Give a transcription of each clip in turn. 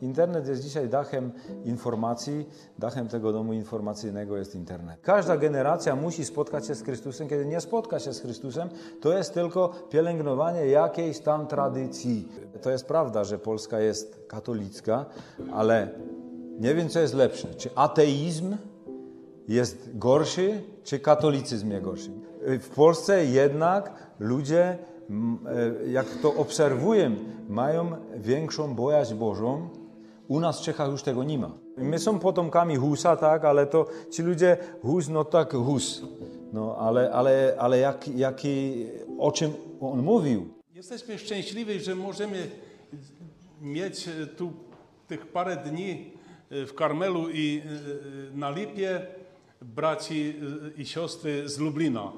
Internet jest dzisiaj dachem informacji, dachem tego domu informacyjnego jest internet. Każda generacja musi spotkać się z Chrystusem. Kiedy nie spotka się z Chrystusem, to jest tylko pielęgnowanie jakiejś tam tradycji. To jest prawda, że Polska jest katolicka, ale nie wiem, co jest lepsze. Czy ateizm jest gorszy, czy katolicyzm jest gorszy? W Polsce jednak ludzie E, jak to obserwuję, mają większą bojaźń Bożą. U nas w Czechach już tego nie ma. My są potomkami Husa, tak, ale to ci ludzie, Hus, no tak, Hus. No, ale, ale, ale jak, jaki, o czym on mówił? Jesteśmy szczęśliwi, że możemy mieć tu tych parę dni w Karmelu i na Lipie braci i siostry z Lublina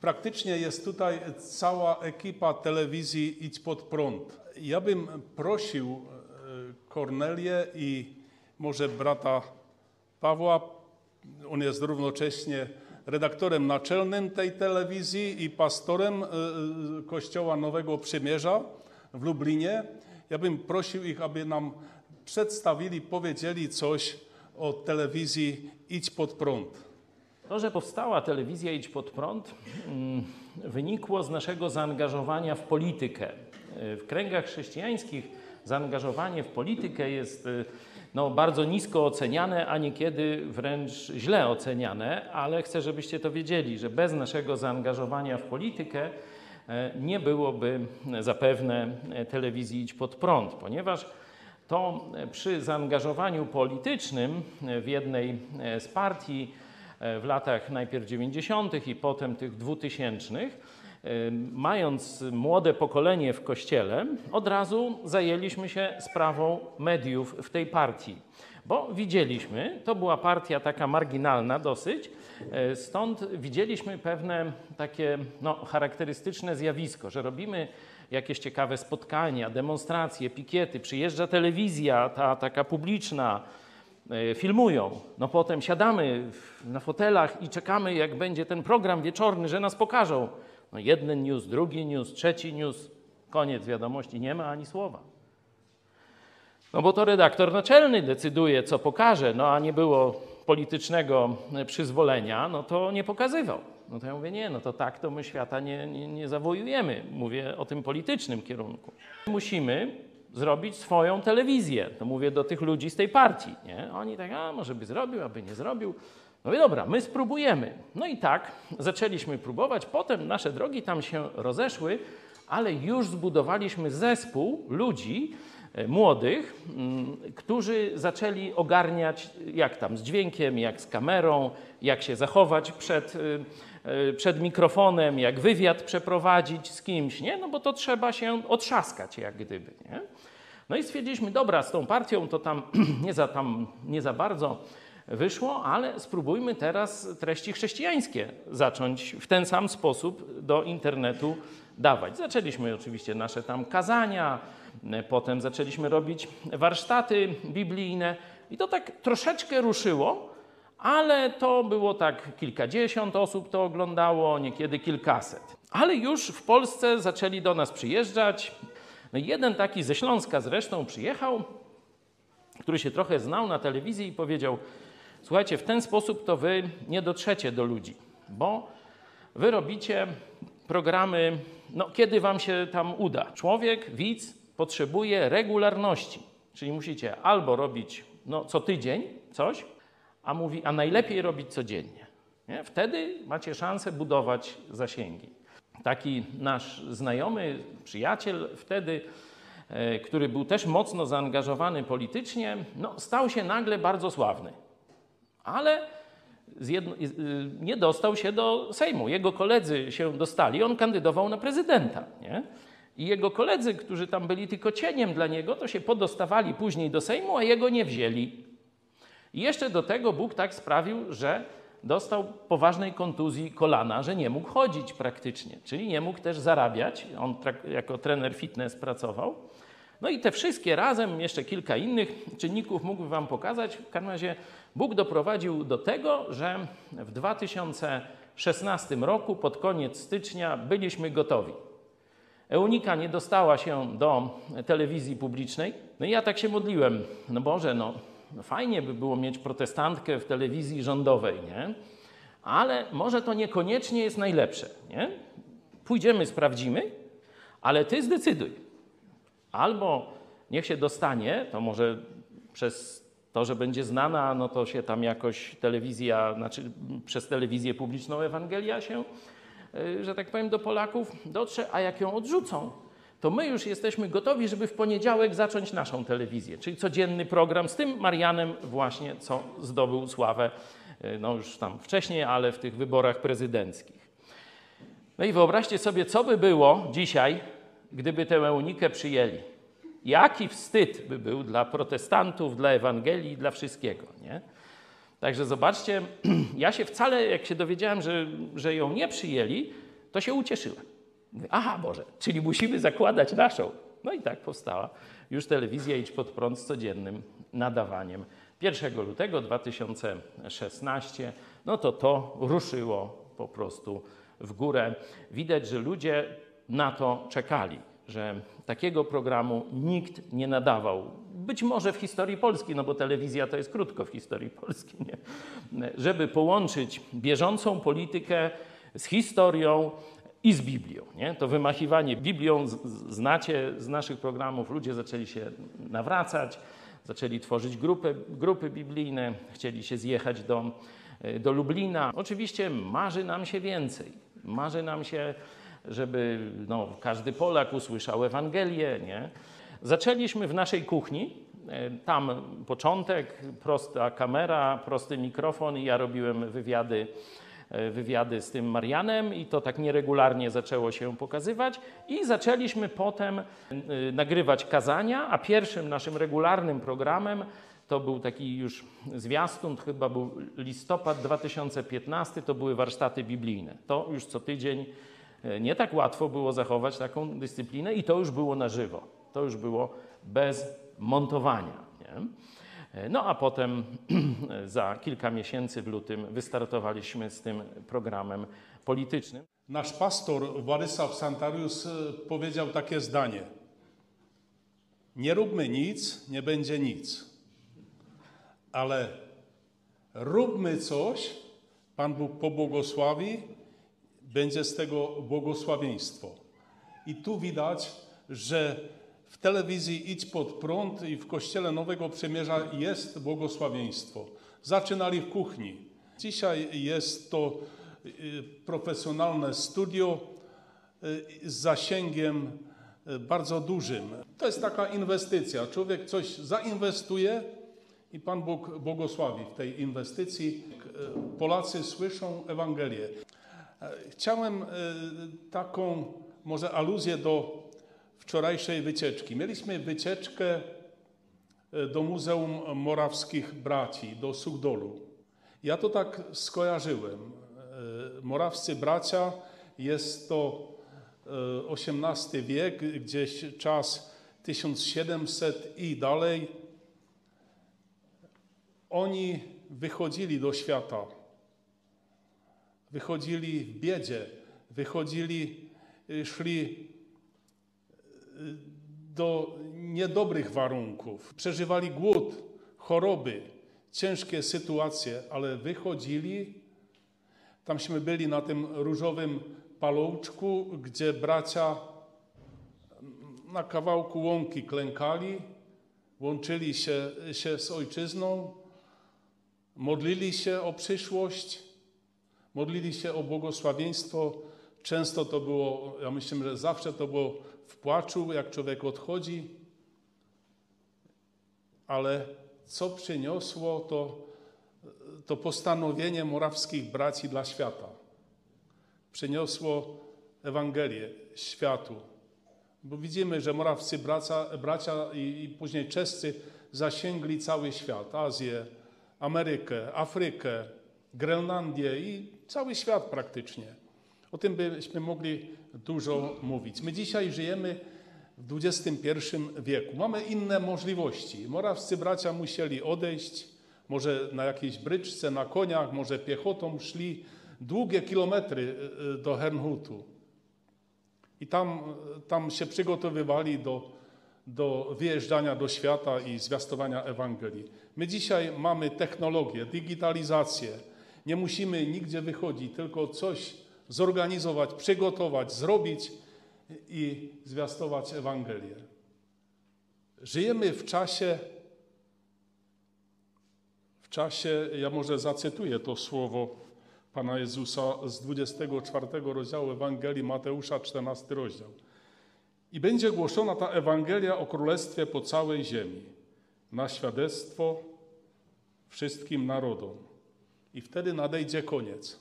praktycznie jest tutaj cała ekipa telewizji Idź Pod Prąd. Ja bym prosił e, Kornelię i może brata Pawła, on jest równocześnie redaktorem naczelnym tej telewizji i pastorem e, e, Kościoła Nowego Przymierza w Lublinie. Ja bym prosił ich, aby nam przedstawili, powiedzieli coś o telewizji Idź Pod Prąd. To, że powstała telewizja Idź Pod Prąd, mm, wynikło z naszego zaangażowania w politykę. W kręgach chrześcijańskich zaangażowanie w politykę jest y, no, bardzo nisko oceniane, a niekiedy wręcz źle oceniane, ale chcę, żebyście to wiedzieli, że bez naszego zaangażowania w politykę e, nie byłoby zapewne telewizji Idź Pod Prąd, ponieważ to przy zaangażowaniu politycznym w jednej z partii w latach najpierw 90. i potem tych 2000, e, mając młode pokolenie w kościele, od razu zajęliśmy się sprawą mediów w tej partii. Bo widzieliśmy, to była partia taka marginalna dosyć, e, stąd widzieliśmy pewne takie no, charakterystyczne zjawisko, że robimy jakieś ciekawe spotkania, demonstracje, pikiety, przyjeżdża telewizja, ta taka publiczna, E, filmują. No potem siadamy na fotelach i czekamy, jak będzie ten program wieczorny, że nas pokażą. No jeden news, drugi news, trzeci news, koniec wiadomości, nie ma ani słowa. No bo to redaktor naczelny decyduje, co pokaże, no a nie było politycznego przyzwolenia, no to nie pokazywał. No to ja mówię, nie, no to tak to my świata nie, nie, nie zawojujemy. Mówię o tym politycznym kierunku. Musimy zrobić swoją telewizję. To mówię do tych ludzi z tej partii. Nie? Oni tak, a może by zrobił, aby nie zrobił. No i dobra, my spróbujemy. No i tak zaczęliśmy próbować. Potem nasze drogi tam się rozeszły, ale już zbudowaliśmy zespół ludzi e, młodych, mm, którzy zaczęli ogarniać, jak tam z dźwiękiem, jak z kamerą, jak się zachować przed, e, e, przed mikrofonem, jak wywiad przeprowadzić z kimś, nie? No bo to trzeba się otrzaskać jak gdyby, nie? No i stwierdziliśmy, dobra, z tą partią to tam nie za, tam nie za bardzo wyszło, ale spróbujmy teraz treści chrześcijańskie zacząć w ten sam sposób do internetu dawać. Zaczęliśmy oczywiście nasze tam kazania, potem zaczęliśmy robić warsztaty biblijne i to tak troszeczkę ruszyło, ale to było tak kilkadziesiąt osób to oglądało, niekiedy kilkaset. Ale już w Polsce zaczęli do nas przyjeżdżać no jeden taki ze Śląska zresztą przyjechał, który się trochę znał na telewizji i powiedział: Słuchajcie, w ten sposób to wy nie dotrzecie do ludzi, bo wy robicie programy, no kiedy wam się tam uda. Człowiek, widz potrzebuje regularności, czyli musicie albo robić no, co tydzień coś, a mówi, a najlepiej robić codziennie. Nie? Wtedy macie szansę budować zasięgi taki nasz znajomy, przyjaciel wtedy, e, który był też mocno zaangażowany politycznie, no, stał się nagle bardzo sławny. Ale nie dostał się do Sejmu. Jego koledzy się dostali, on kandydował na prezydenta. Nie? I jego koledzy, którzy tam byli tylko cieniem dla niego, to się podostawali później do Sejmu, a jego nie wzięli. I jeszcze do tego Bóg tak sprawił, że dostał poważnej kontuzji kolana, że nie mógł chodzić praktycznie, czyli nie mógł też zarabiać. On jako trener fitness pracował. No i te wszystkie razem, jeszcze kilka innych czynników mógłbym Wam pokazać. W każdym razie Bóg doprowadził do tego, że w 2016 roku, pod koniec stycznia, byliśmy gotowi. Eunika nie dostała się do telewizji publicznej. No i ja tak się modliłem. No Boże, no, no fajnie by było mieć protestantkę w telewizji rządowej, nie? Ale może to niekoniecznie jest najlepsze, nie? Pójdziemy, sprawdzimy, ale ty zdecyduj. Albo niech się dostanie, to może przez to, że będzie znana, no to się tam jakoś telewizja, znaczy przez telewizję publiczną Ewangelia się, y, że tak powiem, do Polaków dotrze, a jak ją odrzucą, to my już jesteśmy gotowi, żeby w poniedziałek zacząć naszą telewizję, czyli codzienny program z tym Marianem właśnie, co zdobył sławę, y, no już tam wcześniej, ale w tych wyborach prezydenckich. No i wyobraźcie sobie, co by było dzisiaj, gdyby tę Eunikę przyjęli. Jaki wstyd by był dla protestantów, dla Ewangelii, dla wszystkiego, nie? Także zobaczcie, ja się wcale, jak się dowiedziałem, że, że ją nie przyjęli, to się ucieszyłem. Mówię, Aha, Boże, czyli musimy zakładać naszą. No i tak powstała już telewizja Idź Pod Prąd z codziennym nadawaniem. 1 lutego 2016, no to to ruszyło po prostu w górę. Widać, że ludzie na to czekali, że takiego programu nikt nie nadawał. Być może w historii Polski, no bo telewizja to jest krótko w historii Polski, nie? żeby połączyć bieżącą politykę z historią i z Biblią. Nie? To wymachiwanie Biblią znacie z naszych programów. Ludzie zaczęli się nawracać, zaczęli tworzyć grupy, grupy biblijne, chcieli się zjechać do, do Lublina. Oczywiście marzy nam się więcej. Marzy nam się, żeby no, każdy Polak usłyszał Ewangelię. Nie? Zaczęliśmy w naszej kuchni. e, Tam początek, prosta kamera, prosty mikrofon i ja robiłem wywiady e, wywiady z tym Marianem i to tak nieregularnie zaczęło się pokazywać i zaczęliśmy potem y, nagrywać kazania, a pierwszym naszym regularnym programem to był taki już zwiastun, chyba był listopad 2015, to były warsztaty biblijne. To już co tydzień nie tak łatwo było zachować taką dyscyplinę i to już było na żywo. To już było bez montowania. Nie? No a potem za kilka miesięcy w lutym wystartowaliśmy z tym programem politycznym. Nasz pastor Władysław Santarius e, powiedział takie zdanie. Nie róbmy nic, nie będzie nic. Ale róbmy coś, Pan Bóg pobłogosławi, będzie z tego błogosławieństwo. I tu widać, że w telewizji Idź Pod Prąd i w Kościele Nowego Przymierza jest błogosławieństwo. Zaczynali w kuchni. Dzisiaj jest to y, profesjonalne studio y, z zasięgiem y, bardzo dużym. To jest taka inwestycja. Człowiek coś zainwestuje i Pan Bóg błogosławi w tej inwestycji. Polacy słyszą Ewangelię. E, Chciałem y, taką może aluzję do wczorajszej wycieczki. Mieliśmy wycieczkę y, do Muzeum Morawskich Braci, do Sugdolu. Ja to tak skojarzyłem. E, Morawscy bracia jest to e, XVIII wiek, gdzieś czas 1700 i dalej. Oni wychodzili do świata, wychodzili w biedzie, wychodzili, y, szli y, do niedobrych warunków, przeżywali głód, choroby, ciężkie sytuacje, ale wychodzili. Tamśmy byli na tym różowym palouczku, gdzie bracia na kawałku łąki klękali, łączyli się, się z ojczyzną, modlili się o przyszłość, modlili się o błogosławieństwo. Często to było, ja myślę, że zawsze to było w płaczu, jak człowiek odchodzi, ale co przyniosło to, to postanowienie morawskich braci dla świata? Przyniosło Ewangelię światu. Bo widzimy, że morawscy bracia, bracia i, i później czescy zasięgli cały świat, Azję, Amerykę, Afrykę, Grenlandię i cały świat praktycznie. O tym byśmy mogli dużo mówić. My dzisiaj żyjemy w XXI wieku. Mamy inne możliwości. Morawscy bracia musieli odejść, może na jakiejś bryczce, na koniach, może piechotą szli długie kilometry y, y, do Hernhutu. I tam, tam się przygotowywali do, do wyjeżdżania do świata i zwiastowania Ewangelii. My dzisiaj mamy technologię, digitalizację. Nie musimy nigdzie wychodzić, tylko coś zorganizować, przygotować, zrobić i zwiastować Ewangelię. Żyjemy w czasie, w czasie, ja może zacytuję to słowo Pana Jezusa z 24 rozdziału Ewangelii Mateusza, 14 rozdział. I będzie głoszona ta Ewangelia o Królestwie po całej ziemi, na świadectwo wszystkim narodom. I wtedy nadejdzie koniec.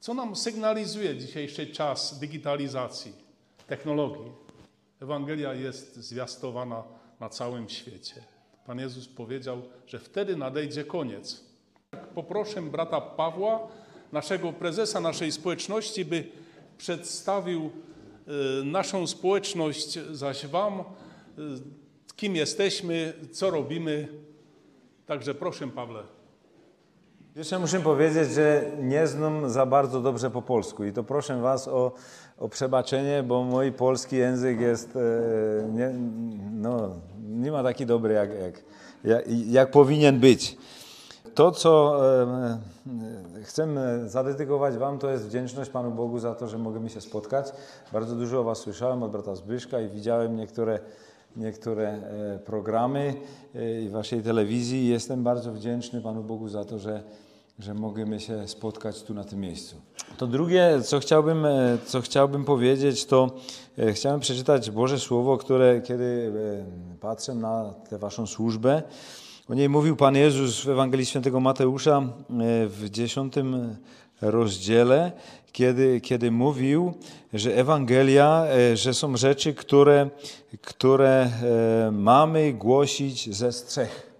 Co nam sygnalizuje dzisiejszy czas digitalizacji, technologii? Ewangelia jest zwiastowana na całym świecie. Pan Jezus powiedział, że wtedy nadejdzie koniec. Poproszę brata Pawła, naszego prezesa naszej społeczności, by przedstawił y, naszą społeczność, zaś Wam, y, kim jesteśmy, co robimy. Także proszę, Pawle. Jeszcze muszę powiedzieć, że nie znam za bardzo dobrze po polsku i to proszę Was o, o przebaczenie, bo mój polski język jest, e, nie, no, nie ma taki dobry, jak, jak, jak, jak powinien być. To, co e, chcę zadedykować Wam, to jest wdzięczność Panu Bogu za to, że możemy się spotkać. Bardzo dużo o Was słyszałem od brata Zbyszka i widziałem niektóre, niektóre e, programy i Waszej telewizji. Jestem bardzo wdzięczny Panu Bogu za to, że że możemy się spotkać tu na tym miejscu. To drugie, co chciałbym, e, co chciałbym powiedzieć, to e, chciałem przeczytać Boże Słowo, które kiedy e, patrzę na tę waszą służbę, o niej mówił Pan Jezus w Ewangelii Świętego Mateusza w dziesiątym rozdziale, kiedy, kiedy mówił, że Ewangelia, że są rzeczy, które, które mamy głosić ze strzech.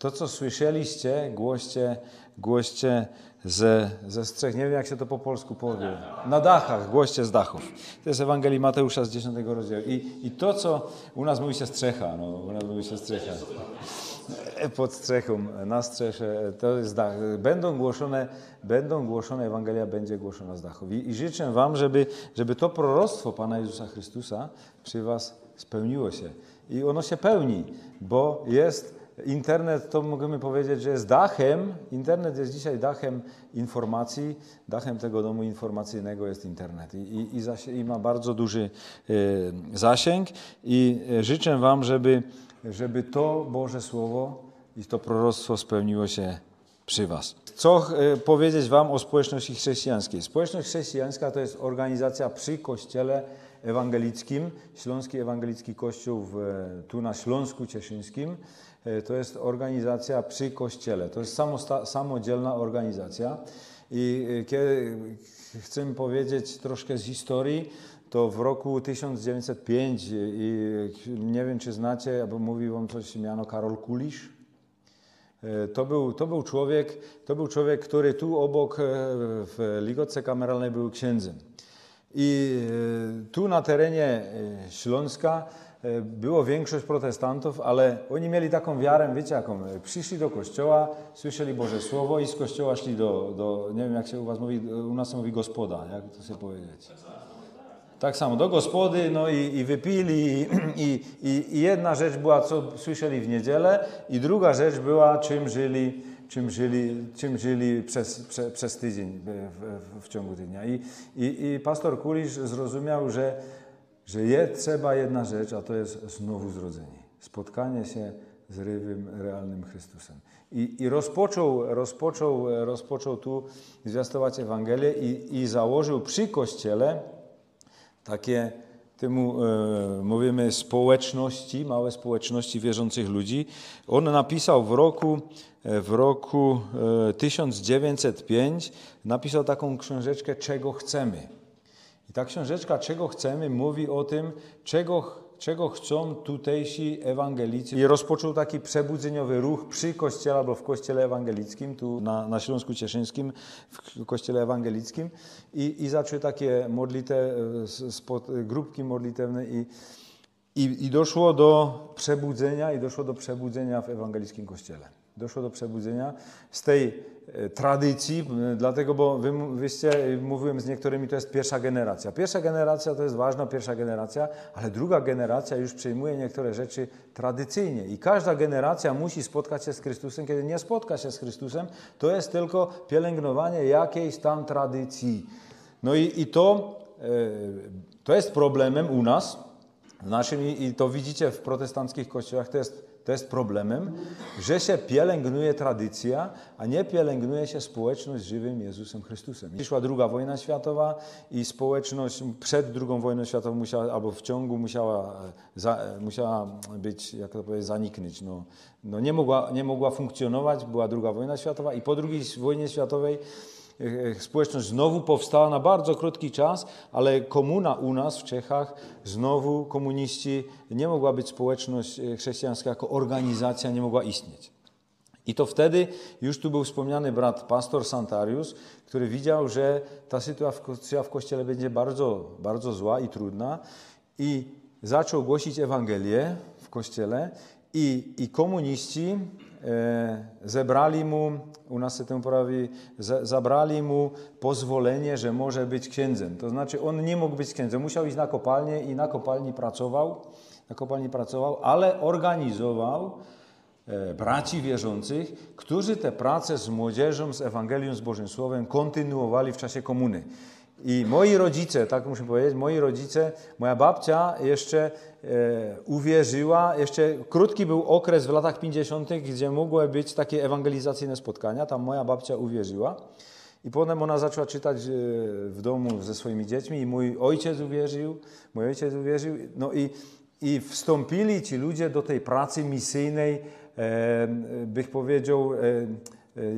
To, co słyszeliście, głoście, głoście ze, ze strzech. Nie wiem, jak się to po polsku powie. Na dachach, głoście z dachów. To jest Ewangelii Mateusza z 10 rozdziału. I, I to, co u nas mówi się strzecha, no, u nas mówi się strzecha. Pod strzechą, na strzesze, to jest dach. Będą głoszone, będą głoszone, Ewangelia będzie głoszona z dachów. I, i życzę Wam, żeby, żeby to proroctwo Pana Jezusa Chrystusa przy Was spełniło się. I ono się pełni, bo jest Internet to możemy powiedzieć, że jest dachem, internet jest dzisiaj dachem informacji, dachem tego domu informacyjnego jest internet i, i, i, i ma bardzo duży y, zasięg i e, życzę Wam, żeby, żeby to Boże Słowo i to proroctwo spełniło się przy Was. Co y, powiedzieć Wam o społeczności chrześcijańskiej? Społeczność chrześcijańska to jest organizacja przy Kościele Ewangelickim, Śląski Ewangelicki Kościół w, tu na Śląsku Cieszyńskim. E, to jest organizacja przy Kościele. To jest samodzielna organizacja. I e, kiedy chcę powiedzieć troszkę z historii, to w roku 1905 i nie wiem, czy znacie, albo mówił wam coś miano Karol Kulisz. E, to był, to był człowiek, to był człowiek, który tu obok w Ligotce Kameralnej był księdzem. I tu na terenie Śląska E, było większość protestantów, ale oni mieli taką wiarę, wiecie jaką, przyszli do kościoła, słyszeli Boże Słowo i z kościoła szli do, do nie wiem jak się u was mówi, u nas się mówi gospoda, jak to sobie powiedzieć. Tak samo, do gospody, no i, i wypili i, i, i, jedna rzecz była, co słyszeli w niedzielę i druga rzecz była, czym żyli, czym żyli, czym żyli przez, prze, przez tydzień, w, w, w ciągu dnia. I, i, I pastor Kulisz zrozumiał, że że jest trzeba jedna rzecz, a to jest znowu zrodzenie. Spotkanie się z rywym, realnym Chrystusem. I, i rozpoczął, rozpoczął, rozpoczął tu zwiastować Ewangelię i, i założył przy Kościele takie, temu e, mówimy, społeczności, małe społeczności wierzących ludzi. On napisał w roku, w roku e, 1905, napisał taką książeczkę Czego chcemy. I ta książeczka, czego chcemy, mówi o tym, czego, czego chcą tutejsi ewangelicy. I rozpoczął taki przebudzeniowy ruch przy kościele albo w kościele ewangelickim, tu na, na Śląsku Cieszyńskim, w kościele ewangelickim. I, i zaczęły takie modlite, spod, grupki modlitewne i, i, i doszło do przebudzenia i doszło do przebudzenia w ewangelickim kościele. Doszło do przebudzenia z tej e, tradycji, dlatego, bo wy, wyście, mówiłem z niektórymi, to jest pierwsza generacja. Pierwsza generacja to jest ważna, pierwsza generacja, ale druga generacja już przejmuje niektóre rzeczy tradycyjnie i każda generacja musi spotkać się z Chrystusem. Kiedy nie spotka się z Chrystusem, to jest tylko pielęgnowanie jakiejś tam tradycji. No i, i to, e, to jest problemem u nas, w naszym, i to widzicie w protestanckich kościołach, to jest, to jest problemem, że się pielęgnuje tradycja, a nie pielęgnuje się społeczność z żywym Jezusem Chrystusem. Przyszła druga wojna światowa i społeczność przed drugą wojną światową musiała, albo w ciągu musiała, e, za, e, musiała być, jak to powiedzieć, zaniknąć. No, no nie, mogła, nie mogła funkcjonować, była druga wojna światowa i po drugiej wojnie światowej społeczność znowu powstała na bardzo krótki czas, ale komuna u nas w Czechach, znowu komuniści, nie mogła być społeczność e, chrześcijańska jako organizacja, nie mogła istnieć. I to wtedy już tu był wspomniany brat pastor Santarius, który widział, że ta sytuacja w kościele będzie bardzo, bardzo zła i trudna i zaczął głosić Ewangelię w kościele i, i komuniści e, zebrali mu, u nas się temu prawi, za, zabrali mu pozwolenie, że może być księdzem. To znaczy on nie mógł być księdzem, musiał iść na kopalnię i na kopalni pracował, na kopalni pracował, ale organizował e, braci wierzących, którzy tę pracę z młodzieżą, z Ewangelią, z Bożym Słowem kontynuowali w czasie komuny. I moi rodzice, tak muszę powiedzieć, moi rodzice, moja babcia jeszcze e, uwierzyła, jeszcze krótki był okres w latach 50., gdzie mogły być takie ewangelizacyjne spotkania, tam moja babcia uwierzyła. I potem ona zaczęła czytać e, w domu ze swoimi dziećmi i mój ojciec uwierzył, mój ojciec uwierzył, no i, i wstąpili ci ludzie do tej pracy misyjnej, e, bych powiedział,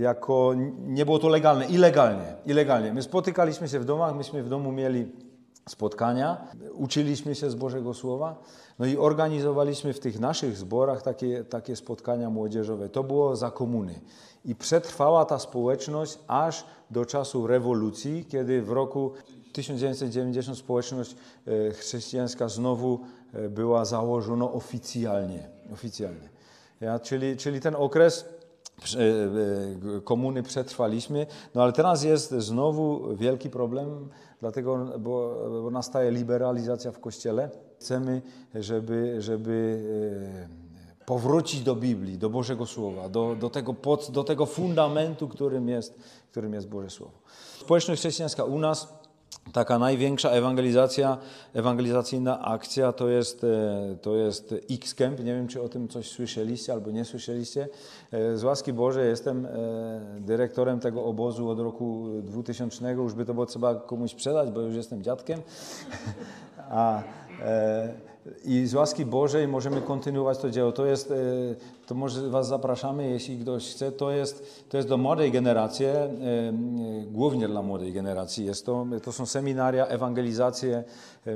jako, nie było to legalne, ilegalnie, ilegalnie. My spotykaliśmy się w domach, myśmy w domu mieli spotkania, uczyliśmy się z Bożego Słowa, no i organizowaliśmy w tych naszych zborach takie, takie spotkania młodzieżowe. To było za komuny. I przetrwała ta społeczność aż do czasu rewolucji, kiedy w roku 1990 społeczność e, chrześcijańska znowu e, była założona oficjalnie. oficjalnie. Ja, czyli, czyli ten okres komuny przetrwaliśmy, no ale teraz jest znowu wielki problem, dlatego, bo, bo nastaje liberalizacja w Kościele. Chcemy, żeby, żeby e, powrócić do Biblii, do Bożego Słowa, do, do, tego, pod, do tego fundamentu, którym jest, którym jest Boże Słowo. Społeczność chrześcijańska u nas Taka największa ewangelizacja, ewangelizacyjna akcja to jest, e, to jest X-Camp. Nie wiem, czy o tym coś słyszeliście albo nie słyszeliście. E, Z łaski Bożej jestem e, dyrektorem tego obozu od roku 2000. Już by to było trzeba komuś sprzedać, bo już jestem dziadkiem. A, e, I z łaski Bożej możemy kontynuować to dzieło. To jest, e, to może Was zapraszamy, jeśli ktoś chce. To jest, to jest do młodej generacji, e, e, głównie dla młodej generacji. Jest to, to są seminaria, ewangelizacje.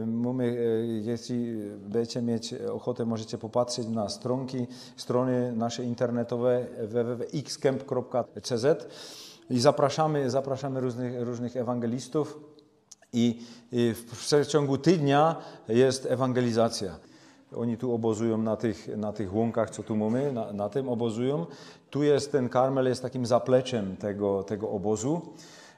Mamy, jeśli będziecie mieć ochotę, możecie popatrzeć na stronki, strony nasze internetowe www.xcamp.cz i zapraszamy, zapraszamy różnych, różnych ewangelistów. I, I w przeciągu tygodnia jest ewangelizacja. Oni tu obozują na tych, na tych łąkach, co tu mamy, na, na tym obozują. Tu jest ten Karmel, jest takim zapleczem tego, tego obozu,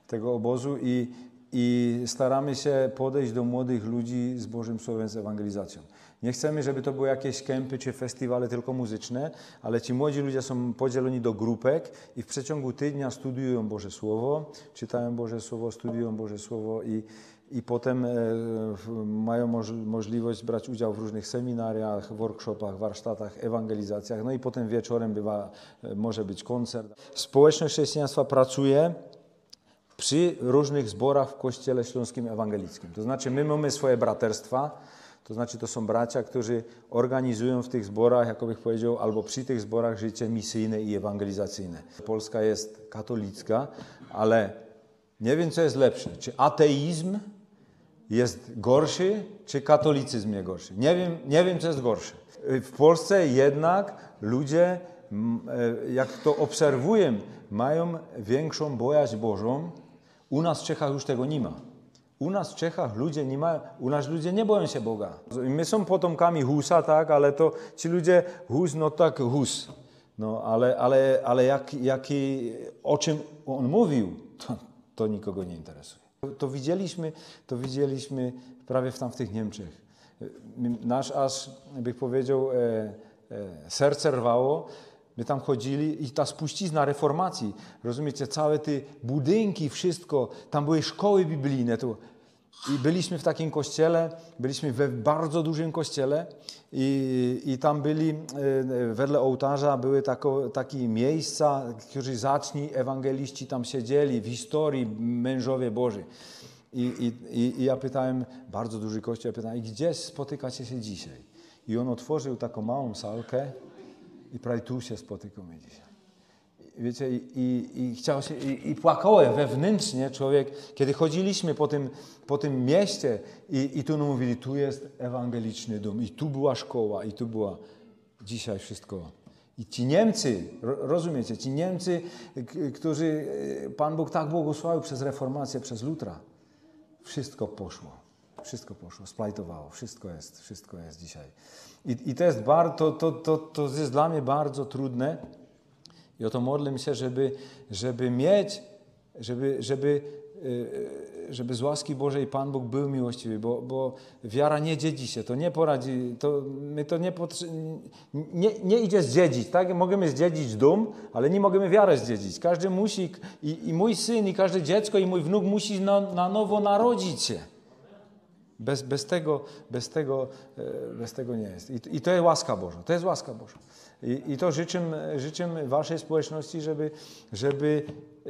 tego obozu i, i staramy się podejść do młodych ludzi z Bożym Słowem, z ewangelizacją. Nie chcemy, żeby to były jakieś kempy czy festiwale tylko muzyczne, ale ci młodzi ludzie są podzieleni do grupek i w przeciągu tygodnia studiują Boże Słowo, czytają Boże Słowo, studiują Boże Słowo i, i potem e, mają moż, możliwość brać udział w różnych seminariach, workshopach, warsztatach, ewangelizacjach. No i potem wieczorem bywa, e, może być koncert. Społeczność chrześcijaństwa pracuje przy różnych zborach w Kościele Śląskim Ewangelickim. To znaczy my mamy swoje braterstwa, to znaczy to są bracia, którzy organizują w tych zborach, jak bych powiedział, albo przy tych zborach życie misyjne i ewangelizacyjne. Polska jest katolicka, ale nie wiem, co jest lepsze. Czy ateizm jest gorszy, czy katolicyzm jest gorszy? Nie wiem, nie wiem co jest gorsze. W Polsce jednak ludzie, e, jak to obserwuję, mają większą bojaźń Bożą. U nas w Czechach już tego nie ma. U nas w Czechach ludzie nie mają, u nas ludzie nie boją się Boga. My są potomkami Husa, tak, ale to ci ludzie, Hus, no tak, Hus. No, ale, ale, ale jak, jaki, o czym on mówił, to, to nikogo nie interesuje. To widzieliśmy, to widzieliśmy prawie w tam w tych Niemczech. Nasz aż, bych powiedział, e, e, serce rwało. My tam chodzili i ta spuścizna reformacji, rozumiecie, całe te budynki, wszystko, tam były szkoły biblijne. To, I byliśmy w takim kościele, byliśmy we bardzo dużym kościele i, i tam byli, e, wedle ołtarza były tako, takie miejsca, którzy zaczni ewangeliści tam siedzieli, w historii mężowie Boży. I, i, I ja pytałem, bardzo duży kościół, ja pytałem, gdzie spotykacie się dzisiaj? I on otworzył taką małą salkę i prawie tu się spotykamy dzisiaj. Wiecie, i, i, i się, i, i płakałem wewnętrznie człowiek, kiedy chodziliśmy po tym, po tym mieście i, i tu mówili, tu jest ewangeliczny dom, i tu była szkoła, i tu była dzisiaj wszystko. I ci Niemcy, rozumiecie, ci Niemcy, którzy Pan Bóg tak błogosławił przez reformację, przez Lutra, wszystko poszło. Wszystko poszło, splajtowało, wszystko jest, wszystko jest dzisiaj. I, i to, jest bardzo, to, to, to, to jest dla mnie bardzo trudne. I o to modlę się, żeby, żeby mieć, żeby, żeby, e, żeby z łaski Bożej Pan Bóg był miłościwy, bo, bo wiara nie dziedzi się, to nie poradzi, to, my to nie, nie, nie idzie zdziedzić, tak? Możemy zdziedzić dom, ale nie możemy wiarę zdziedzić. Każdy musi, i, i mój syn, i każde dziecko, i mój wnuk musi na, na nowo narodzić się. Bez, bez, tego, bez, tego, e, bez tego nie jest. I, I to jest łaska Boża. To jest łaska Boża. I, i to życzę, życzę waszej społeczności, żeby, żeby,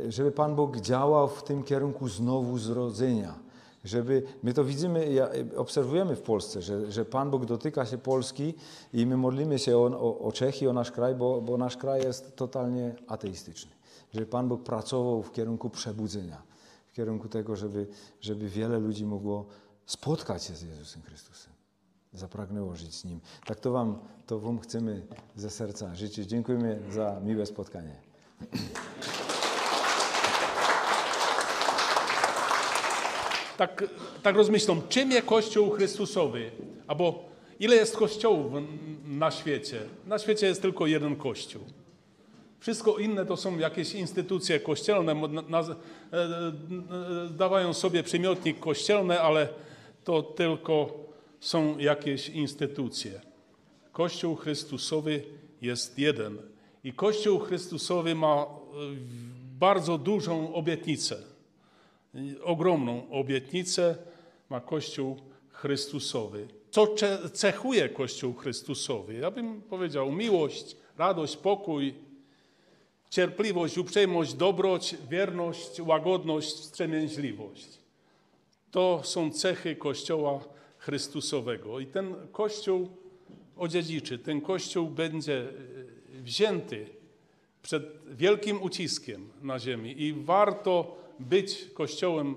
żeby Pan Bóg działał w tym kierunku znowu zrodzenia. Żeby, my to widzimy, obserwujemy w Polsce, że, że Pan Bóg dotyka się Polski i my modlimy się o, o, o Czechy, o nasz kraj, bo, bo nasz kraj jest totalnie ateistyczny. Żeby Pan Bóg pracował w kierunku przebudzenia, w kierunku tego, żeby, żeby wiele ludzi mogło spotkać się z Jezusem Chrystusem. Zapragnęło żyć z Nim. Tak to Wam, to Wam chcemy ze serca życzyć. Dziękujemy za miłe spotkanie. Tak, tak rozmyślą, czym jest Kościół Chrystusowy? Albo ile jest kościołów na świecie? Na świecie jest tylko jeden kościół. Wszystko inne to są jakieś instytucje kościelne, e, e, dawają sobie przymiotnik kościelne, ale to tylko są jakieś instytucje. Kościół Chrystusowy jest jeden. I Kościół Chrystusowy ma e, bardzo dużą obietnicę. Ogromną obietnicę ma Kościół Chrystusowy. Co cechuje Kościół Chrystusowy? Ja bym powiedział miłość, radość, pokój, cierpliwość, uprzejmość, dobroć, wierność, łagodność, wstrzemięźliwość. To są cechy Kościoła Chrystusowego. I ten Kościół odziedziczy, ten Kościół będzie e, wzięty przed wielkim uciskiem na ziemi i warto być Kościołem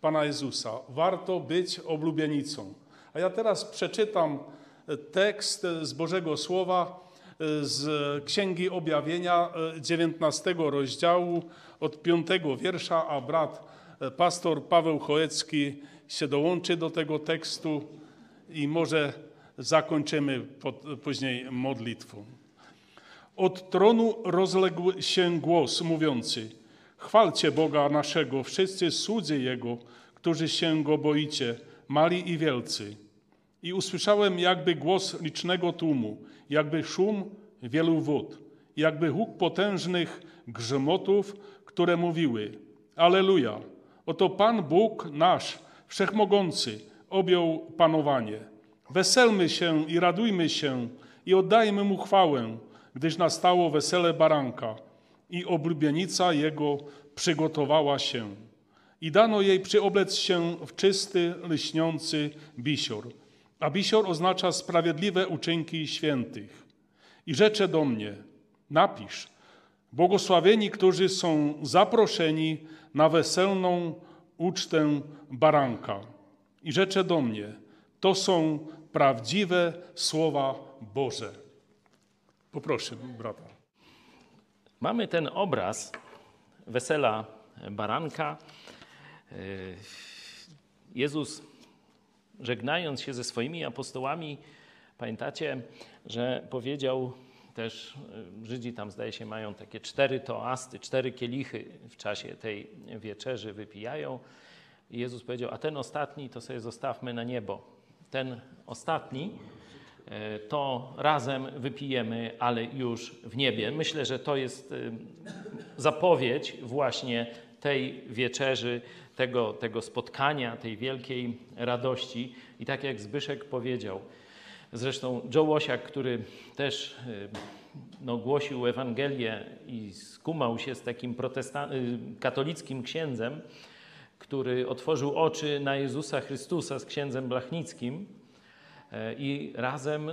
Pana Jezusa, warto być oblubienicą. A ja teraz przeczytam tekst z Bożego Słowa e, z Księgi Objawienia 19 e, rozdziału od 5 wiersza, a brat pastor Paweł Choecki się dołączy do tego tekstu i może zakończymy pod, później modlitwą. Od tronu rozległ się głos mówiący: Chwalcie Boga naszego, wszyscy słudzy Jego, którzy się Go boicie, mali i wielcy. I usłyszałem jakby głos licznego tłumu, jakby szum wielu wód, jakby huk potężnych grzmotów, które mówiły: Aleluja! Oto Pan Bóg nasz, wszechmogący, objął panowanie. Weselmy się i radujmy się i oddajmy Mu chwałę, gdyż nastało wesele baranka i oblubienica Jego przygotowała się. I dano jej przyoblec się w czysty, lśniący bisior. A bisior oznacza sprawiedliwe uczynki świętych. I rzecze do mnie, napisz, błogosławieni, którzy są zaproszeni na weselną ucztę baranka. I rzecze do mnie, to są prawdziwe słowa Boże. Poproszę brata. Mamy ten obraz wesela baranka. Jezus, żegnając się ze swoimi apostołami, pamiętacie, że powiedział też y, Żydzi tam zdaje się mają takie cztery toasty, cztery kielichy w czasie tej wieczerzy wypijają. I Jezus powiedział, a ten ostatni to sobie zostawmy na niebo. Ten ostatni y, to razem wypijemy, ale już w niebie. Myślę, że to jest y, zapowiedź właśnie tej wieczerzy, tego, tego spotkania, tej wielkiej radości. I tak jak Zbyszek powiedział, Zresztą Joe Łosiak, który też y, no, głosił Ewangelię i skumał się z takim y, katolickim księdzem, który otworzył oczy na Jezusa Chrystusa z księdzem Blachnickim e, i razem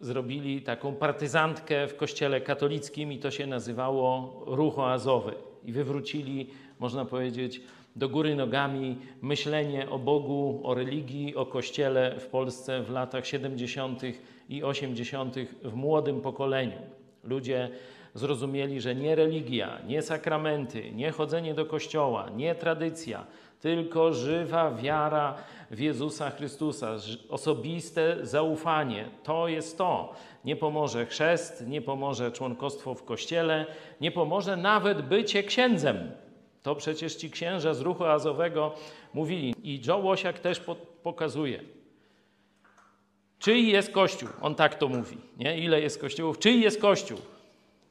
zrobili taką partyzantkę w kościele katolickim i to się nazywało Ruch Oazowy. I wywrócili, można powiedzieć, do góry nogami myślenie o Bogu, o religii, o Kościele w Polsce w latach 70. i 80. w młodym pokoleniu. Ludzie zrozumieli, że nie religia, nie sakramenty, nie chodzenie do kościoła, nie tradycja, tylko żywa wiara w Jezusa Chrystusa, osobiste zaufanie. To jest to. Nie pomoże chrzest, nie pomoże członkostwo w kościele, nie pomoże nawet bycie księdzem. To przecież ci księża z ruchu azowego mówili. I Joe Łosiak też po pokazuje. Czyj jest Kościół? On tak to mówi. Nie? Ile jest kościołów? Czyj jest Kościół?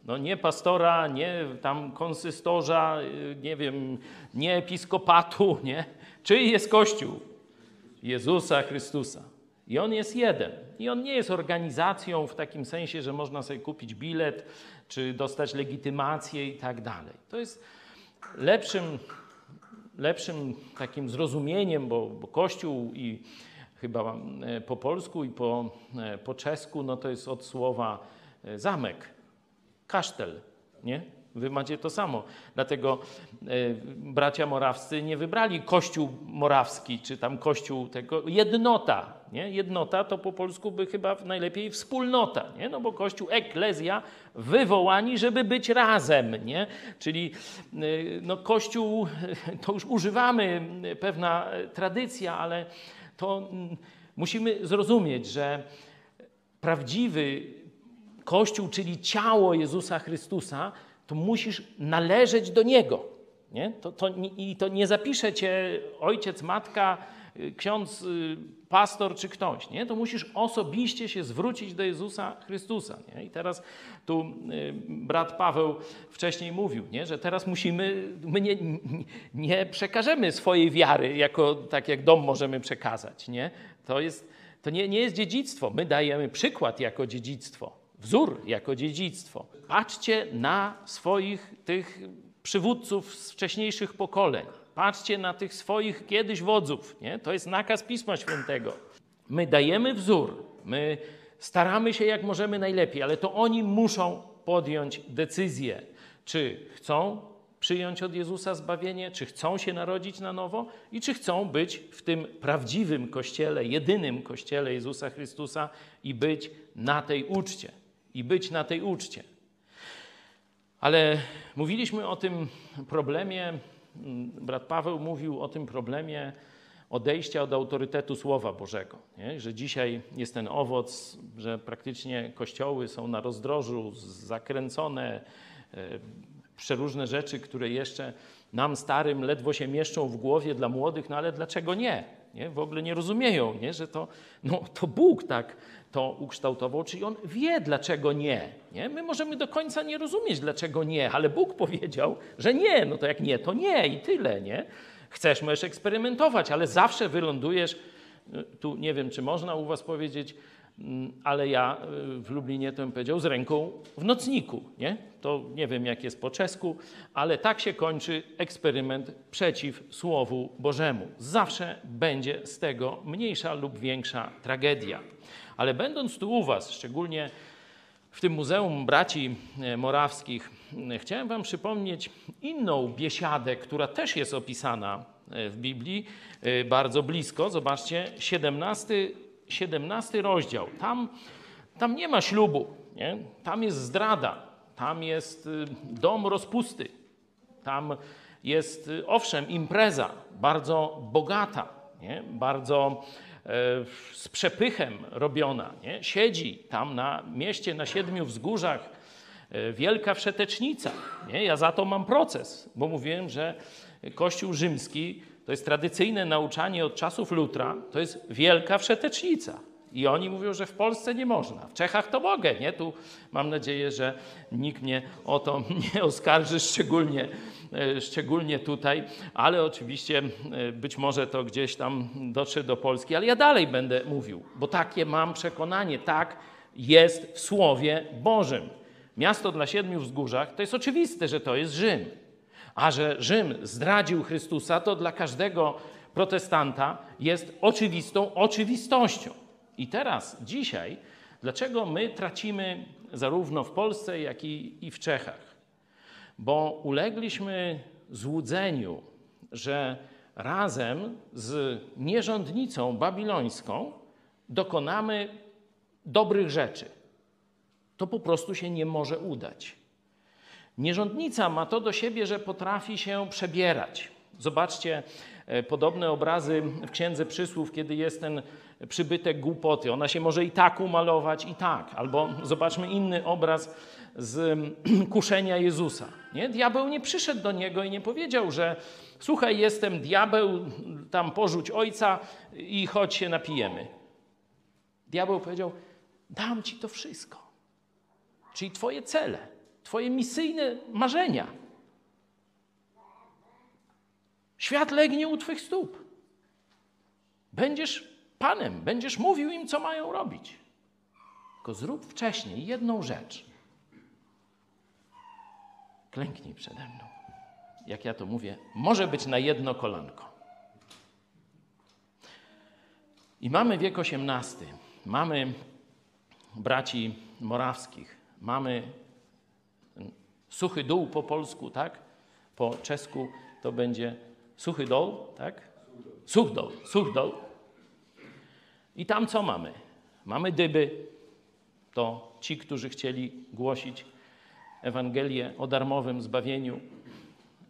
No nie pastora, nie tam konsystorza, y, nie wiem, nie episkopatu, nie? Czyj jest Kościół? Jezusa Chrystusa. I on jest jeden. I on nie jest organizacją w takim sensie, że można sobie kupić bilet, czy dostać legitymację i tak dalej. To jest lepszym, lepszym takim zrozumieniem, bo, bo Kościół i chyba e, po polsku i po, e, po czesku, no to jest od słowa e, zamek, kasztel, nie? Wy macie to samo. Dlatego e, bracia morawscy nie wybrali kościół morawski, czy tam kościół tego, jednota. Nie? Jednota to po polsku by chyba najlepiej wspólnota, nie? no bo kościół, eklezja, wywołani, żeby być razem. Nie? Czyli e, no, kościół, to już używamy, pewna tradycja, ale to mm, musimy zrozumieć, że prawdziwy Kościół, czyli ciało Jezusa Chrystusa, to musisz należeć do Niego. Nie? To, to, I to nie zapisze cię ojciec, matka, y, ksiądz, y, pastor czy ktoś. Nie? To musisz osobiście się zwrócić do Jezusa Chrystusa. Nie? I teraz tu y, brat Paweł wcześniej mówił, nie? że teraz musimy, my nie, nie przekażemy swojej wiary, jako, tak jak dom możemy przekazać. Nie? To, jest, to nie, nie jest dziedzictwo. My dajemy przykład jako dziedzictwo wzór jako dziedzictwo. Patrzcie na swoich tych przywódców z wcześniejszych pokoleń. Patrzcie na tych swoich kiedyś wodzów. Nie? To jest nakaz Pisma Świętego. My dajemy wzór, my staramy się jak możemy najlepiej, ale to oni muszą podjąć decyzję, czy chcą przyjąć od Jezusa zbawienie, czy chcą się narodzić na nowo i czy chcą być w tym prawdziwym kościele, jedynym kościele Jezusa Chrystusa i być na tej uczcie i być na tej uczcie. Ale mówiliśmy o tym problemie, mm, brat Paweł mówił o tym problemie odejścia od autorytetu Słowa Bożego. Nie? Że dzisiaj jest ten owoc, że praktycznie kościoły są na rozdrożu, zakręcone, e, przeróżne rzeczy, które jeszcze nam starym ledwo się mieszczą w głowie dla młodych, no ale dlaczego nie? Nie? W ogóle nie rozumieją, nie? że to, no, to Bóg tak to ukształtował, czyli on wie, dlaczego nie, nie. My możemy do końca nie rozumieć, dlaczego nie, ale Bóg powiedział, że nie. No to jak nie, to nie i tyle, nie? Chcesz, możesz eksperymentować, ale zawsze wylądujesz, y, tu nie wiem, czy można u was powiedzieć, ale ja y, w Lublinie to bym powiedział z ręką w nocniku, nie? To nie wiem, jak jest po czesku, ale tak się kończy eksperyment przeciw Słowu Bożemu. Zawsze będzie z tego mniejsza lub większa tragedia. Ale będąc tu u Was, szczególnie w tym Muzeum Braci e, Morawskich, e, chciałem Wam przypomnieć inną biesiadę, która też jest opisana w Biblii bardzo blisko. Zobaczcie, 17, 17 rozdział. Tam, tam nie ma ślubu, nie? tam jest zdrada, tam jest dom rozpusty, tam jest owszem impreza bardzo bogata, nie? bardzo z przepychem robiona. Nie? Siedzi tam na mieście, na siedmiu wzgórzach, e, wielka wszetecznica. Nie? Ja za to mam proces, bo mówiłem, że Kościół rzymski to jest tradycyjne nauczanie od czasów Lutra, to jest wielka wszetecznica. I oni mówią, że w Polsce nie można. W Czechach to mogę, nie? Tu mam nadzieję, że nikt mnie o to nie oskarży, szczególnie, e, szczególnie tutaj, ale oczywiście e, być może to gdzieś tam dotrze do Polski, ale ja dalej będę mówił, bo takie mam przekonanie, tak jest w Słowie Bożym. Miasto dla siedmiu wzgórzach to jest oczywiste, że to jest Rzym. A że Rzym zdradził Chrystusa, to dla każdego protestanta jest oczywistą oczywistością. I teraz, dzisiaj, dlaczego my tracimy zarówno w Polsce, jak i, i w Czechach? Bo ulegliśmy złudzeniu, że razem z nierządnicą babilońską dokonamy dobrych rzeczy. To po prostu się nie może udać. Nierządnica ma to do siebie, że potrafi się przebierać. Zobaczcie e, podobne obrazy w Księdze Przysłów, kiedy jest ten przybytek głupoty. Ona się może i tak umalować, i tak. Albo zobaczmy inny obraz z kuszenia Jezusa. Nie? Diabeł nie przyszedł do niego i nie powiedział, że słuchaj, jestem diabeł, tam porzuć ojca i chodź się napijemy. Diabeł powiedział, dam ci to wszystko. Czyli twoje cele, twoje misyjne marzenia. Świat legnie u twych stóp. Będziesz Panem, będziesz mówił im, co mają robić. Tylko zrób wcześniej jedną rzecz. Klęknij przede mną. Jak ja to mówię, może być na jedno kolanko. I mamy wiek XVIII. Mamy braci morawskich. Mamy suchy dół po polsku, tak? Po czesku to będzie suchy dół, tak? Such dół, such dół. I tam co mamy? Mamy dyby, to ci, którzy chcieli głosić Ewangelię o darmowym zbawieniu,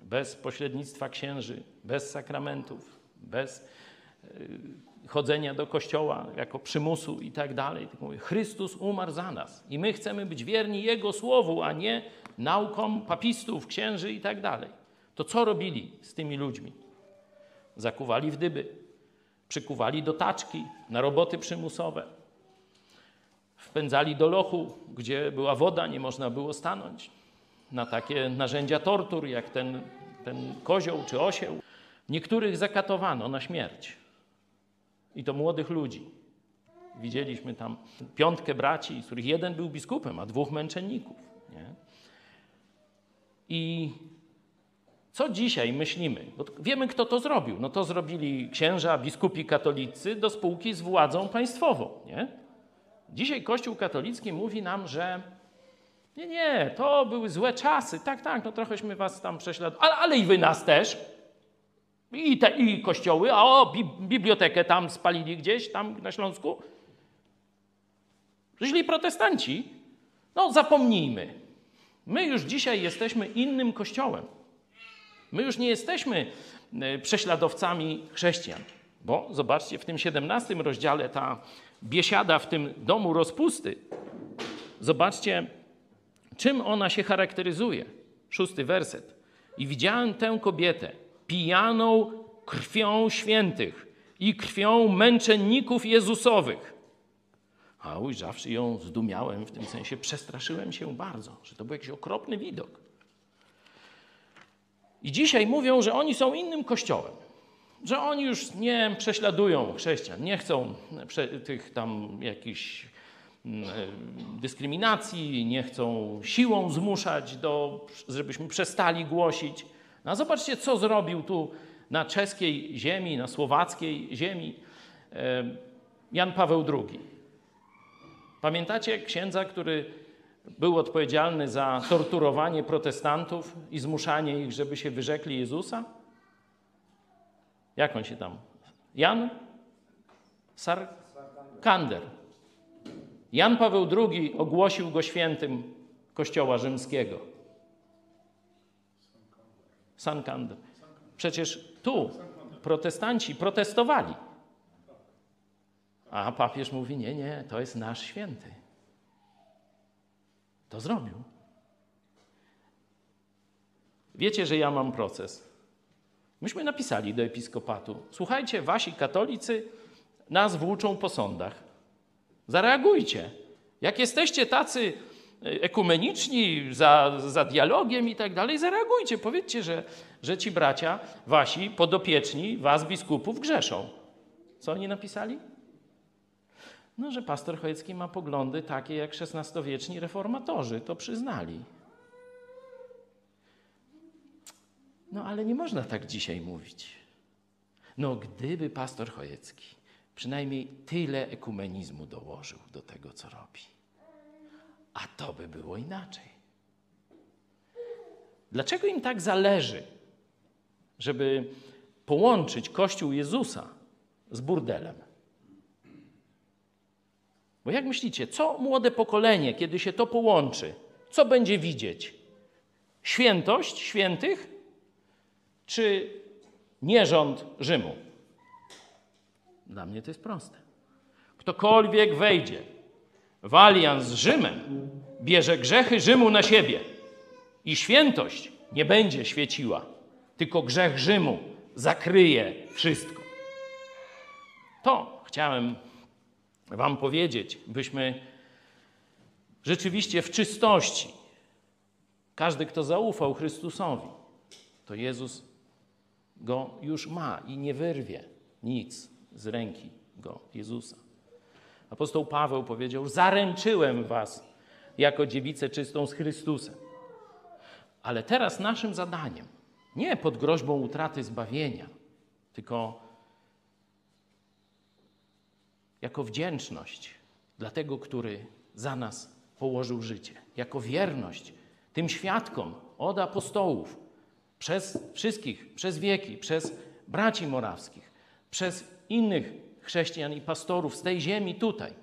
bez pośrednictwa księży, bez sakramentów, bez y, chodzenia do kościoła jako przymusu i tak dalej. Chrystus umarł za nas i my chcemy być wierni Jego słowu, a nie naukom papistów, księży i tak dalej. To co robili z tymi ludźmi? Zakuwali w dyby, przykuwali do taczki na roboty przymusowe. Wpędzali do lochu, gdzie była woda, nie można było stanąć. Na takie narzędzia tortur, jak ten, ten kozioł czy osieł. Niektórych zakatowano na śmierć. I to młodych ludzi. Widzieliśmy tam piątkę braci, z których jeden był biskupem, a dwóch męczenników. Nie? I co dzisiaj myślimy? Bo wiemy, kto to zrobił. No to zrobili księża, biskupi katolicy do spółki z władzą państwową. Nie? Dzisiaj Kościół katolicki mówi nam, że nie, nie, to były złe czasy. Tak, tak, no trochęśmy was tam prześladowali, ale, ale i wy nas też. I, te, I kościoły, a o, bi, bibliotekę tam spalili gdzieś, tam na Śląsku. Źli protestanci. No zapomnijmy. My już dzisiaj jesteśmy innym kościołem. My już nie jesteśmy e, prześladowcami chrześcijan, bo zobaczcie, w tym 17 rozdziale ta biesiada w tym domu rozpusty, zobaczcie, czym ona się charakteryzuje. Szósty werset. I widziałem tę kobietę pijaną krwią świętych i krwią męczenników Jezusowych. A ujrzawszy ją, zdumiałem, w tym sensie przestraszyłem się bardzo, że to był jakiś okropny widok. I dzisiaj mówią, że oni są innym kościołem, że oni już nie prześladują chrześcijan, nie chcą tych tam jakichś mm, e, dyskryminacji, nie chcą siłą zmuszać, do, żebyśmy przestali głosić. No zobaczcie, co zrobił tu na czeskiej ziemi, na słowackiej ziemi Jan Paweł II. Pamiętacie księdza, który był odpowiedzialny za torturowanie protestantów i zmuszanie ich, żeby się wyrzekli Jezusa? Jak on się tam? Jan Sarkander. Jan Paweł II ogłosił go świętym Kościoła Rzymskiego. Sankander. Przecież tu protestanci protestowali. A papież mówi: Nie, nie, to jest nasz święty. To zrobił. Wiecie, że ja mam proces. Myśmy napisali do episkopatu: Słuchajcie, wasi katolicy nas włóczą po sądach. Zareagujcie. Jak jesteście tacy ekumeniczni, za, za dialogiem i tak dalej, zareagujcie. Powiedzcie, że, że ci bracia, wasi podopieczni, was biskupów grzeszą. Co oni napisali? No, że pastor Chojecki ma poglądy takie jak XVI-wieczni reformatorzy. To przyznali. No, ale nie można tak dzisiaj mówić. No, gdyby pastor Chojecki przynajmniej tyle ekumenizmu dołożył do tego, co robi. A to by było inaczej. Dlaczego im tak zależy, żeby połączyć Kościół Jezusa z burdelem? Bo jak myślicie, co młode pokolenie, kiedy się to połączy, co będzie widzieć? Świętość świętych czy nierząd Rzymu? Dla mnie to jest proste. Ktokolwiek wejdzie w alians z Rzymem, bierze grzechy Rzymu na siebie i świętość nie będzie świeciła, tylko grzech Rzymu zakryje wszystko. To chciałem Wam powiedzieć, byśmy rzeczywiście w czystości, każdy, kto zaufał Chrystusowi, to Jezus go już ma i nie wyrwie nic z ręki go, Jezusa. Apostoł Paweł powiedział: Zaręczyłem was jako dziewicę czystą z Chrystusem. Ale teraz naszym zadaniem, nie pod groźbą utraty zbawienia, tylko jako wdzięczność dla tego, który za nas położył życie, jako wierność tym świadkom od apostołów, przez wszystkich, przez wieki, przez braci morawskich, przez innych chrześcijan i pastorów z tej ziemi tutaj,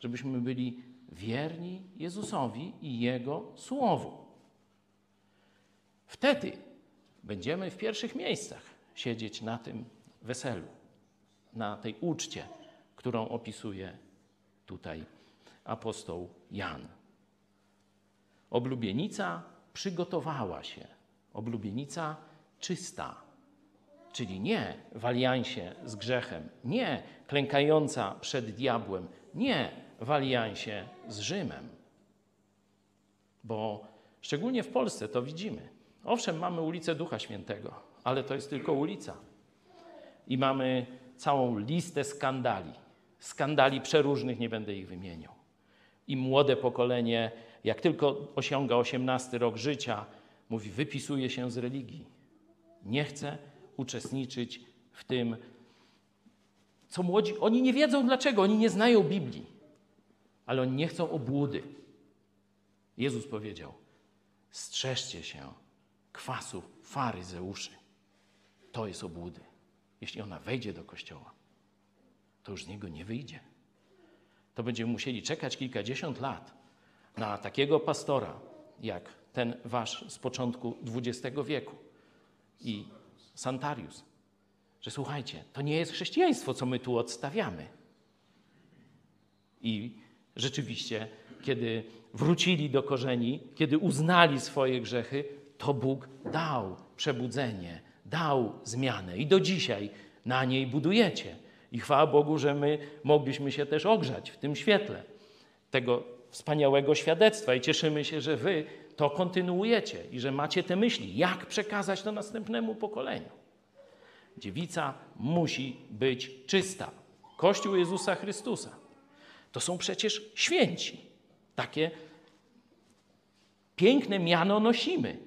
żebyśmy byli wierni Jezusowi i Jego Słowu. Wtedy będziemy w pierwszych miejscach siedzieć na tym weselu, na tej uczcie, którą opisuje tutaj apostoł Jan. Oblubienica przygotowała się, oblubienica czysta, czyli nie w aliansie z grzechem, nie klękająca przed diabłem, nie w aliansie z Rzymem. Bo szczególnie w Polsce to widzimy. Owszem, mamy ulicę Ducha Świętego, ale to jest tylko ulica. I mamy całą listę skandali. Skandali przeróżnych, nie będę ich wymieniał. I młode pokolenie, jak tylko osiąga 18 rok życia, mówi: wypisuje się z religii. Nie chce uczestniczyć w tym, co młodzi. Oni nie wiedzą dlaczego, oni nie znają Biblii, ale oni nie chcą obłudy. Jezus powiedział: strzeżcie się kwasu faryzeuszy. To jest obłudy. Jeśli ona wejdzie do kościoła, to już z niego nie wyjdzie. To będziemy musieli czekać kilkadziesiąt lat na takiego pastora, jak ten wasz z początku XX wieku. I Santarius, że słuchajcie, to nie jest chrześcijaństwo, co my tu odstawiamy. I rzeczywiście, kiedy wrócili do korzeni, kiedy uznali swoje grzechy, to Bóg dał przebudzenie, dał zmianę i do dzisiaj na niej budujecie. I chwała Bogu, że my mogliśmy się też ogrzać w tym świetle tego wspaniałego świadectwa i cieszymy się, że wy to kontynuujecie i że macie te myśli, jak przekazać to następnemu pokoleniu. Dziewica musi być czysta. Kościół Jezusa Chrystusa. To są przecież święci. Takie piękne miano nosimy.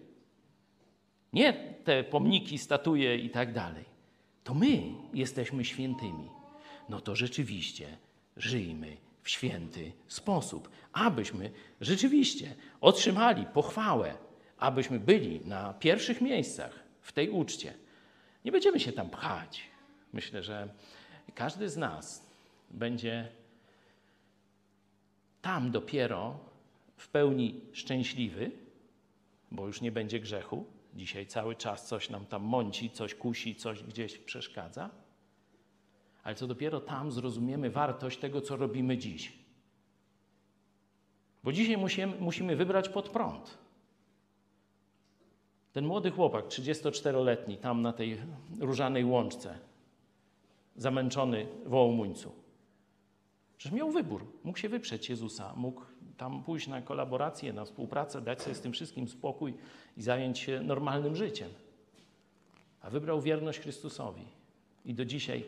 Nie te pomniki, statue i tak dalej. To my jesteśmy świętymi. No to rzeczywiście żyjmy w święty sposób, abyśmy rzeczywiście otrzymali pochwałę, abyśmy byli na pierwszych miejscach w tej uczcie. Nie będziemy się tam pchać. Myślę, że każdy z nas będzie tam dopiero w pełni szczęśliwy, bo już nie będzie grzechu. Dzisiaj cały czas coś nam tam mąci, coś kusi, coś gdzieś przeszkadza ale co dopiero tam zrozumiemy wartość tego, co robimy dziś. Bo dzisiaj musimy, musimy wybrać pod prąd. Ten młody chłopak, 34-letni, tam na tej różanej łączce, zamęczony wołomuńcu. Przecież miał wybór. Mógł się wyprzeć Jezusa, mógł tam pójść na kolaborację, na współpracę, dać sobie z tym wszystkim spokój i zająć się normalnym życiem. A wybrał wierność Chrystusowi. I do dzisiaj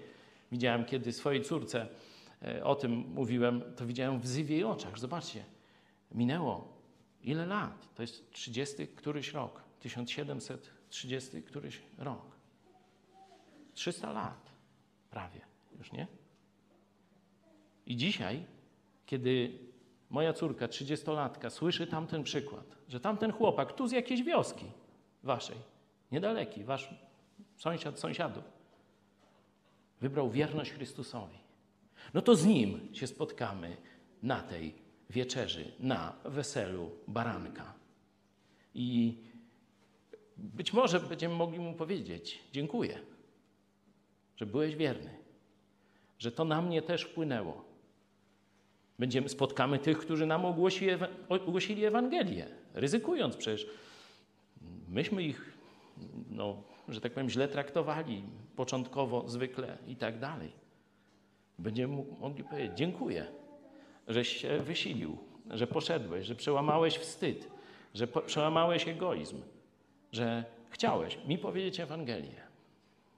widziałem, kiedy swojej córce e, o tym mówiłem, to widziałem w jej oczach. Zobaczcie, minęło ile lat? To jest 30 któryś rok, 1730 któryś rok. 300 lat prawie, już nie? I dzisiaj, kiedy moja córka, 30-latka, słyszy tamten przykład, że tamten chłopak tu z jakiejś wioski waszej, niedaleki, wasz sąsiad sąsiadów, wybrał wierność Chrystusowi, no to z nim się spotkamy na tej wieczerzy, na weselu baranka. I być może będziemy mogli mu powiedzieć: Dziękuję, że byłeś wierny, że to na mnie też wpłynęło. Będziemy, spotkamy tych, którzy nam ogłosili, ogłosili Ewangelię, ryzykując przecież. Myśmy ich, no, że tak powiem, źle traktowali początkowo, zwykle i tak dalej. Będziemy mogli powiedzieć: Dziękuję, żeś się wysilił, że poszedłeś, że przełamałeś wstyd, że przełamałeś egoizm, że chciałeś mi powiedzieć Ewangelię.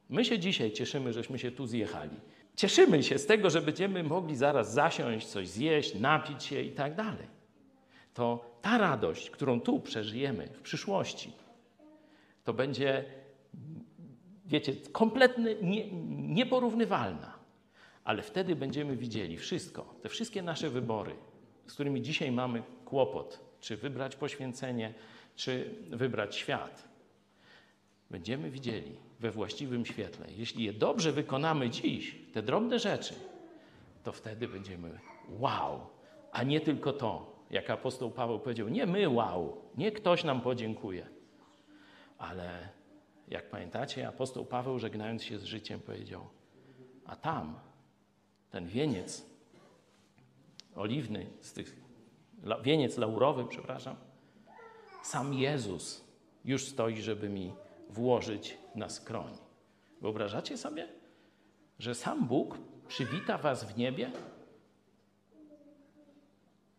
My się dzisiaj cieszymy, żeśmy się tu zjechali. Cieszymy się z tego, że będziemy mogli zaraz zasiąść, coś zjeść, napić się i tak dalej. To ta radość, którą tu przeżyjemy w przyszłości, to będzie, wiecie, kompletnie nie, nieporównywalna. Ale wtedy będziemy widzieli wszystko, te wszystkie nasze wybory, z którymi dzisiaj mamy kłopot, czy wybrać poświęcenie, czy wybrać świat. Będziemy widzieli we właściwym świetle. Jeśli je dobrze wykonamy dziś, te drobne rzeczy, to wtedy będziemy wow, a nie tylko to, jak apostoł Paweł powiedział, nie my wow, nie ktoś nam podziękuje, ale jak pamiętacie, apostoł Paweł żegnając się z życiem powiedział, a tam ten wieniec oliwny, z tych, wieniec laurowy, przepraszam, sam Jezus już stoi, żeby mi włożyć na skroń. Wyobrażacie sobie, że sam Bóg przywita was w niebie?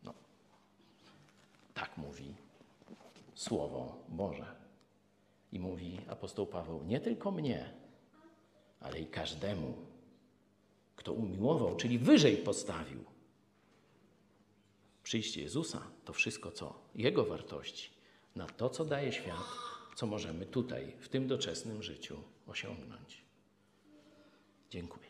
No, tak mówi Słowo Boże. I mówi apostoł Paweł, nie tylko mnie, ale i każdemu, kto umiłował, czyli wyżej postawił. Przyjście Jezusa to wszystko, co Jego wartości, na to, co daje świat, co możemy tutaj, w tym doczesnym życiu osiągnąć. Dziękuję.